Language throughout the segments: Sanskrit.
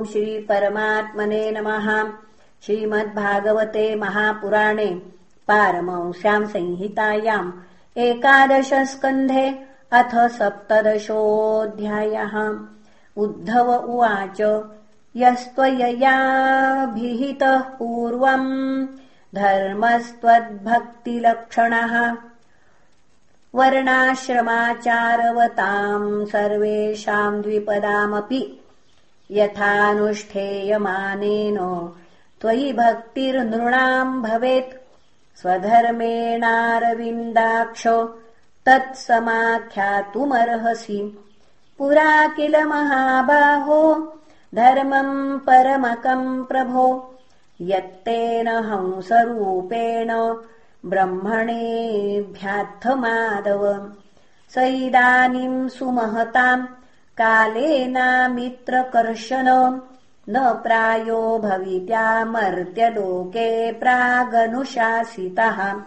ॐ श्रीपरमात्मने नमः। श्रीमद्भागवते महापुराणे पारमंस्याम् संहितायाम् एकादशस्कन्धे अथ सप्तदशोऽध्यायः। उद्धव उवाच यस्त्वययाभिहितः पूर्वम् धर्मस्त्वद्भक्तिलक्षणः। वर्णाश्रमाचारवताम् सर्वेषाम् द्विपदामपि यथानुष्ठेयमानेन। त्वयि भक्तिर्नृणाम् भवेत्। स्वधर्मेणारविन्दाक्ष तत्समाख्यातुमर्हसि। पुरा किल महाबाहो धर्मम् परमकम् प्रभो। यत्तेन हंसरूपेण ब्रह्मणेभ्यात्थमादव स इदानीम् सुमहताम् कालेनामित्रकर्शन न प्रायो भवित्यामर्त्यलोके प्रागनुशासितः।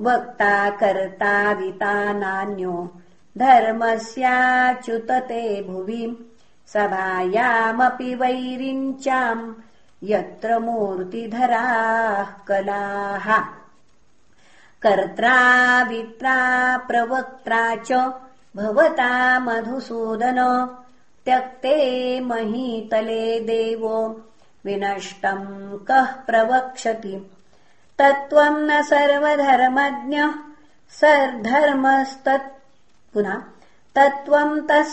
वक्ता कर्ता विता नान्यो धर्मस्याच्युतते भुवि। सभायामपि वैरिञ्चाम् यत्र मूर्तिधराः कलाः। कर्त्रा वित्रा प्रवक्त्रा च भवता मधुसूदन त्यक्ते महीतले देवो विनष्टम् कः प्रवक्षति? तत्त्वम् न सर्वधर्मज्ञः सर्धर्मस्तत् पुनः तत्त्वम् तः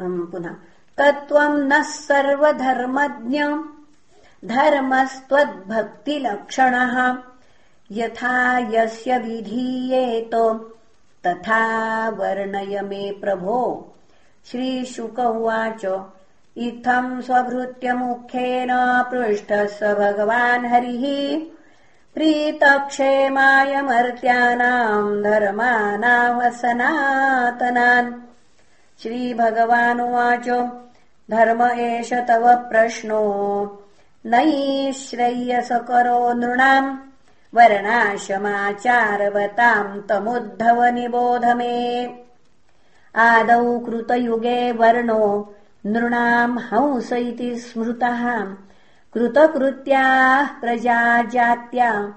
पुनः तत्त्वम् नः सर्वधर्मज्ञ धर्मस्त्वद्भक्तिलक्षणः। यथा यस्य विधीयेत तथा वर्णय मे प्रभो। श्रीशुक उवाच इत्थम् स्वभृत्यमुखेन पृष्टः स भगवान् हरिः। प्रीतक्षेमायमर्त्यानाम् धर्मानावसनातनान् श्रीभगवानुवाच धर्म एष तव प्रश्नो नैश्रय्यसकरो नृणाम् वर्णाशमाचारवताम् तमुद्धव निबोध मे आदौ कृतयुगे वर्णो नृणाम् हंस इति स्मृतः। कृतकृत्याः प्रजाजात्या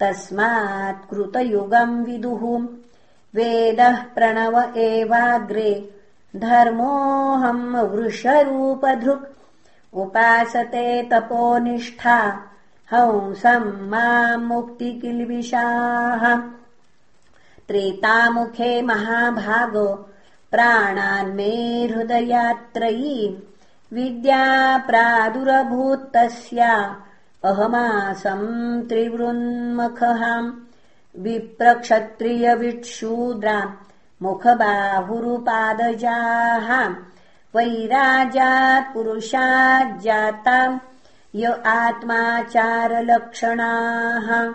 तस्मात् कृतयुगम् विदुः। वेदः प्रणव एवाग्रे धर्मोऽहम् वृषरूपधृक्। उपासते तपोनिष्ठा हंसम् माम् मुक्तिकिल्बिषाः त्रेतामुखे महाभागो प्राणान्मे हृदयात्रयी विद्या प्रादुरभूत्तस्या अहमासम् त्रिवृन्मखहाम् विप्रक्षत्रियविट्शूद्रा मुखबाहुरुपादजाः। वैराजात् पुरुषाज्जाताम् य आत्माचारलक्षणाः।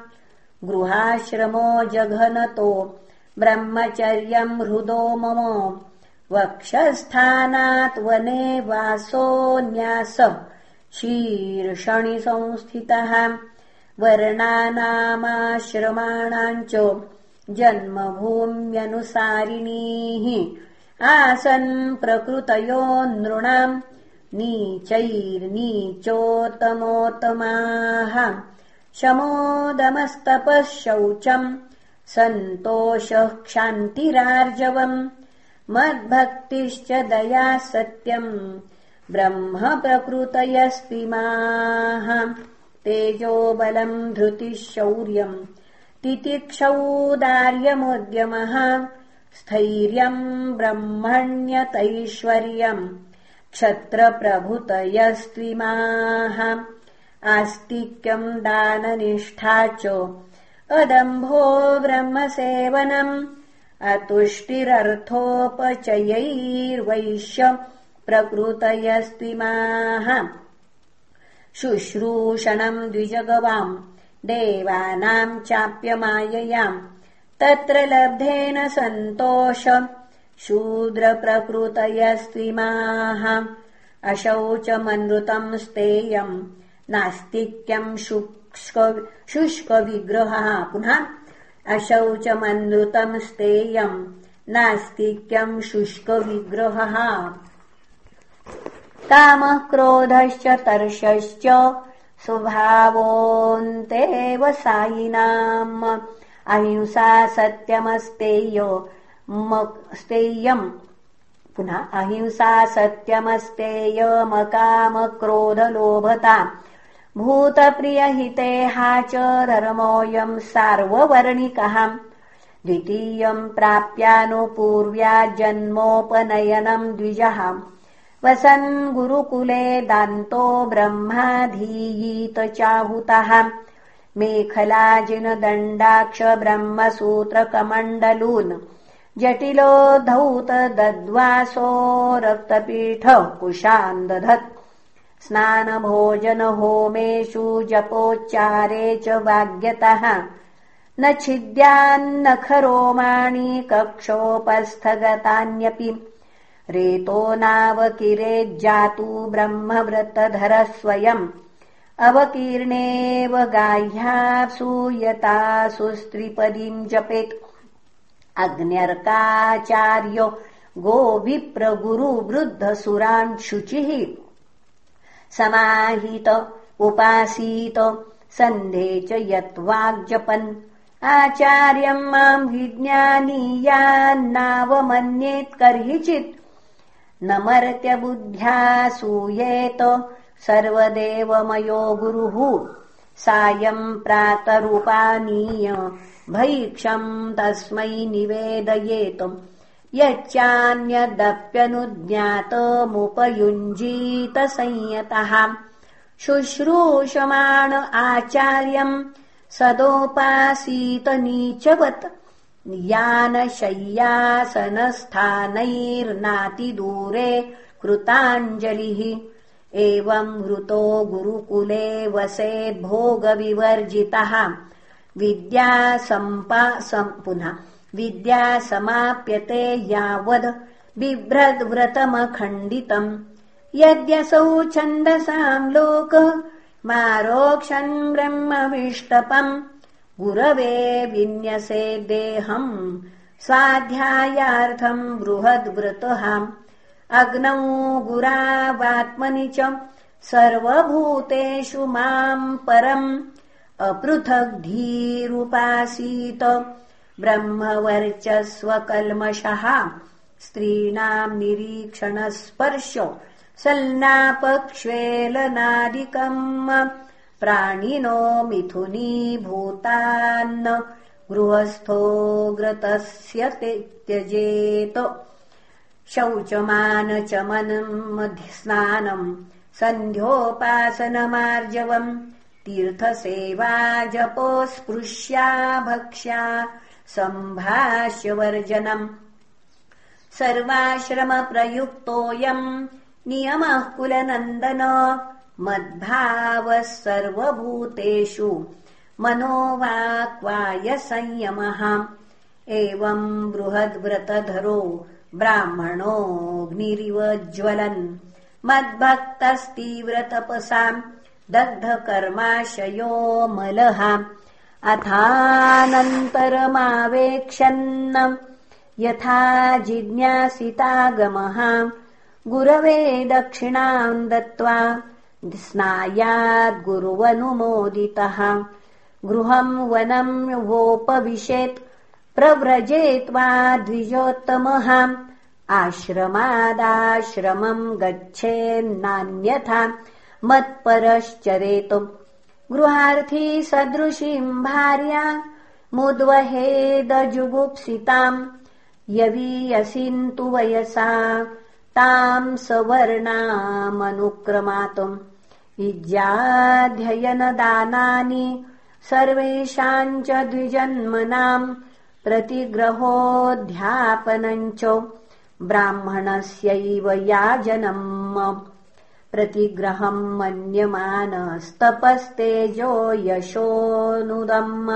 गृहाश्रमो जघनतो ब्रह्मचर्यम् हृदो मम। वक्षस्थानात् वने वासोऽन्यास शीर्षणि संस्थितः वर्णानामाश्रमाणाम् च जन्मभूम्यनुसारिणीः। आसन् प्रकृतयो नृणाम् नीचैर्नीचोत्तमोत्तमाः शमोदमस्तपः शौचम् सन्तोषः क्षान्तिरार्जवम्। मद्भक्तिश्च दया सत्यम्। ब्रह्म प्रकृतयस्तिमाः तेजोबलम् धृतिः शौर्यम् तितिक्षौदार्यमुद्यमः। स्थैर्यम् ब्रह्मण्यतैश्वर्यम् क्षत्रप्रभृतयस्त्विमाः आस्तिक्यम् दाननिष्ठा च। अदम्भो ब्रह्मसेवनम्। अतुष्टिरर्थोपचयैर्वैश्य प्रकृतयस्त्विमाः शुश्रूषणम् द्विजगवाम्। देवानाम् चाप्यमाययाम्। तत्र लब्धेन सन्तोष शूद्रप्रकृतयस्त्विमाः अशौचमनृतम् स्तेयम् नास्तिक्यम् शुष्कविग्रहः। पुनः अशौचमनृतम् स्तेयम् नास्तिक्यम् शुष्कविग्रहः। कामः क्रोधश्च तर्षश्च स्वभावोऽन्तेव सायिनाम्। अहिंसा सत्यमस्तेयो स्तेयम् पुनः अहिंसा सत्यमस्तेयमकामक्रोधलोभता भूतप्रियहितेहा च धर्मोऽयम् सार्ववर्णिकः द्वितीयम् प्राप्यानुपूर्व्या जन्मोपनयनम् द्विजः वसन् गुरुकुले दान्तो ब्रह्माधीयीत चाहुतः मेखलाजिनदण्डाक्ष ब्रह्मसूत्रकमण्डलून् जटिलो धौत दद्वासो रक्तपीठ कुशान्दधत्। स्नानभोजनहोमेषु जपोच्चारे च वाग्यतः। न छिद्यान्न खरोमाणि कक्षोपस्थगतान्यपि। रेतो नावकिरेज्जातु ब्रह्मव्रतधरः स्वयम् अवकीर्णेव गाह्यासूयतासु स्त्रिपदीम् जपेत् अग्न्यर्काचार्यो गोविप्रगुरुवृद्धसुरान् शुचिः समाहित उपासीत सन्धे च यत्वाग्जपन्। आचार्यम् माम् विज्ञानीयान्नावमन्येत्कर्हिचित् न मर्त्यबुद्ध्या सूयेत सर्वदेवमयो गुरुः सायम् प्रातरुपानीय भैक्षम् तस्मै निवेदयेत् यच्चान्यदप्यनुज्ञातमुपयुञ्जीत संयतः शुश्रूषमाण आचार्यम् सदोपासीत नीचवत् यानशय्यासनस्थानैर्नातिदूरे कृताञ्जलिः एवम् वृतो गुरुकुले वसेद्भोगविवर्जितः विद्यासम्पा पुनः विद्या समाप्यते यावद् बिभ्रद्व्रतमखण्डितम्। यद्यसौ छन्दसाम् लोक मारोक्षन् ब्रह्मविष्टपम्। गुरवे विन्यसे देहम् स्वाध्यायार्थम् बृहद्व्रतः अग्नौ गुरावात्मनि च सर्वभूतेषु माम् परम् अपृथग्धीरुपासीत। ब्रह्मवर्चस्वकल्मषः स्त्रीणाम् निरीक्षणस्पर्श सल्नापक्ष्वेलनादिकम् प्राणिनो मिथुनीभूतान्न गृहस्थोऽग्रतस्य त्यजेत शौचमानचमनम् सन्ध्योपासनमार्जवम् तीर्थसेवा जपोस्पृश्या भक्ष्या सम्भाष्यवर्जनम्। सर्वाश्रमप्रयुक्तोऽयम् नियमः कुलनन्दन मद्भावः सर्वभूतेषु मनोवाक्वायसंयमः। एवम् बृहद्व्रतधरो ब्राह्मणोऽग्निरिव ज्वलन्। मद्भक्तस्तीव्रतपसाम् दग्धकर्माशयो मलः। अथानन्तरमावेक्षन् यथा जिज्ञासितागमः। गुरवे दक्षिणाम् दत्त्वा स्नायाद्गुरुवनुमोदितः गृहम् वनम् वोपविशेत् प्रव्रजेत्वा द्विजोत्तमः आश्रमादाश्रमम् गच्छेन्नान्यथा मत्परश्चरेतु गृहार्थी सदृशीम् भार्या मुद्वहेदजुगुप्सिताम् यवीयसिन्तु वयसा ताम् सवर्णामनुक्रमातुम् इज्याध्ययनदानानि सर्वेषाम् च द्विजन्मनाम् च ब्राह्मणस्यैव याजनम् प्रतिग्रहम् मन्यमानस्तपस्तेजो यशोऽनुदम्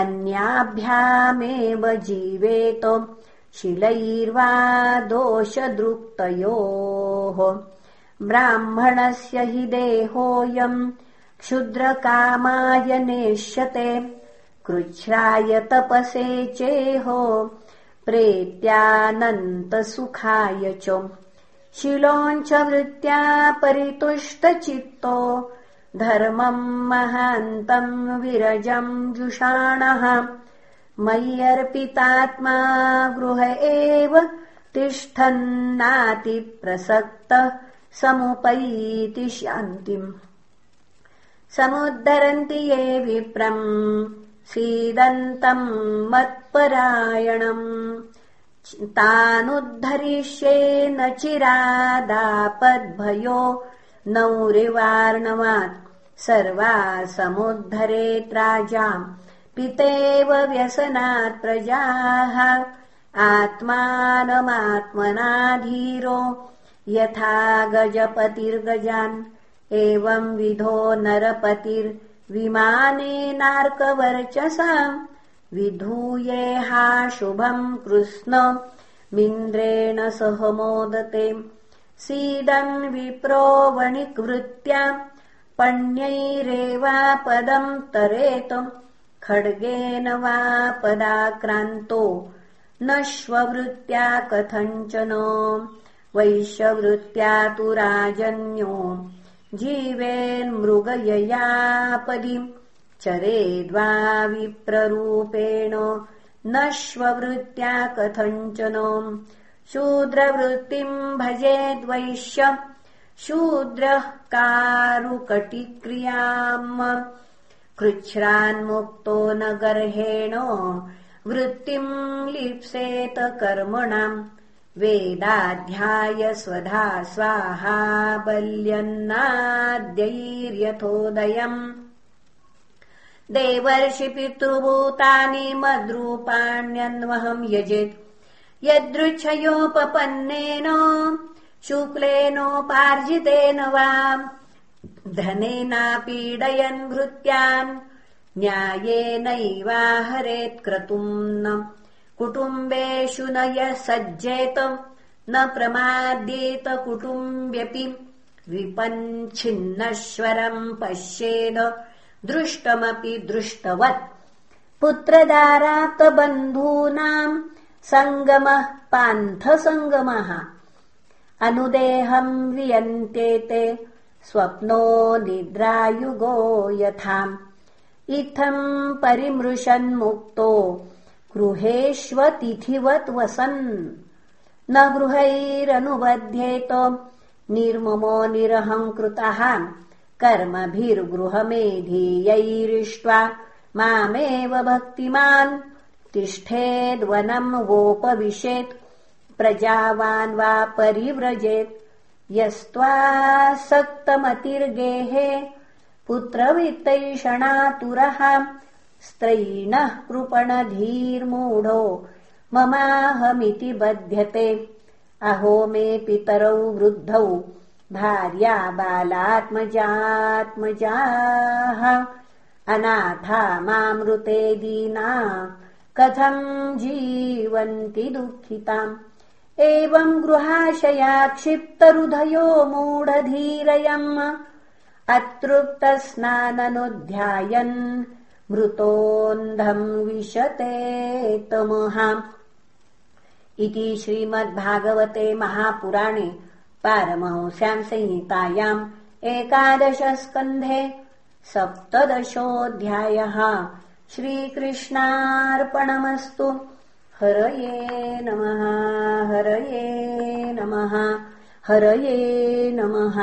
अन्याभ्यामेव जीवेत शिलैर्वा दोषदृक्तयोः ब्राह्मणस्य हि देहोऽयम् क्षुद्रकामाय नेष्यते कृच्छ्राय तपसे चेहो प्रेत्यानन्तसुखाय च। शिलोञ्च वृत्त्या परितुष्टचित्तो। धर्मम् महान्तम् विरजम् जुषाणः। मय्यर्पितात्मा गृह एव तिष्ठन्नातिप्रसक्तः समुपैति शान्तिम्। समुद्धरन्ति ये विप्रम् सीदन्तम् मत्परायणम्। तानुद्धरिष्ये न चिरादापद्भयो नौरिवार्णवात्। सर्वा समुद्धरेत्राजाम् पितेव व्यसनात् प्रजाः। आत्मानमात्मनाधीरो। यथा गजपतिर्गजान्। एवं विधो नरपतिर्विमानेनार्कवर्चसाम् विधूयेहा शुभम् कृत्स्नमिन्द्रेण सह मोदते। सीदन् विप्रो वणिक्वृत्त्या पण्यैरेवापदम् तरेत। खड्गेन वा पदाक्रान्तो। नश्ववृत्त्या कथञ्चन। वैश्यवृत्त्या तु राजन्यो जीवेन्मृगययापदि चरेद्वा विप्ररूपेण नश्ववृत्त्या कथञ्चन शूद्रवृत्तिम् भजेद्वैश्य शूद्रः कारुकटिक्रियाम् कृच्छ्रान्मुक्तो न गर्हेण वृत्तिम् लिप्सेत कर्मणाम् वेदाध्याय स्वधा स्वाहा बल्यन्नाद्यैर्यथोदयम्। देवर्षि पितृभूतानि मद्रूपाण्यन्वहम् यजेत्। यदृच्छयोपपन्नेन शुक्लेनोपार्जितेन वा। धनेनापीडयन् भृत्यान् न्यायेनैवाहरेत्क्रतुम् न कुटुम्बेषु न यः सज्जेत न प्रमाद्येत कुटुम्ब्यपि विपञ्छिन्नश्वरम् पश्येद दृष्टमपि दृष्टवत्। पुत्रदारातबन्धूनाम् सङ्गमः पान्थसङ्गमः अनुदेहम् वियन्तेते स्वप्नो निद्रायुगो यथाम्। इत्थम् परिमृशन्मुक्तो गृहेष्वतिथिवत् वसन् न गृहैरनुबध्येत। निर्ममो निरहङ्कृतः। कर्मभिर्गृहमेधीयैरिष्ट्वा। मामेव भक्तिमान्। तिष्ठेद्वनम् वोपविशेत् प्रजावान् वा परिव्रजेत्। यस्त्वासक्तमतिर्गेहे पुत्रवित्तैषणातुरः स्त्रैणः कृपणधीर्मूढो ममाहमिति बध्यते। अहो मे पितरौ वृद्धौ भार्या बालात्मजात्मजाः। अनाथा मामृते दीना कथम् जीवन्ति दुःखिताम्। एवम् गृहाशया क्षिप्तरुधयो मूढधीरयम्। अतृप्तस्नाननुध्यायन् मृतोऽन्धम् विशते तमहाम् इति श्रीमद्भागवते महापुराणे पारमहंस्याम् संहितायाम् एकादशस्कन्धे सप्तदशोऽध्यायः श्रीकृष्णार्पणमस्तु। हरये नमः हरये नमः हरये नमः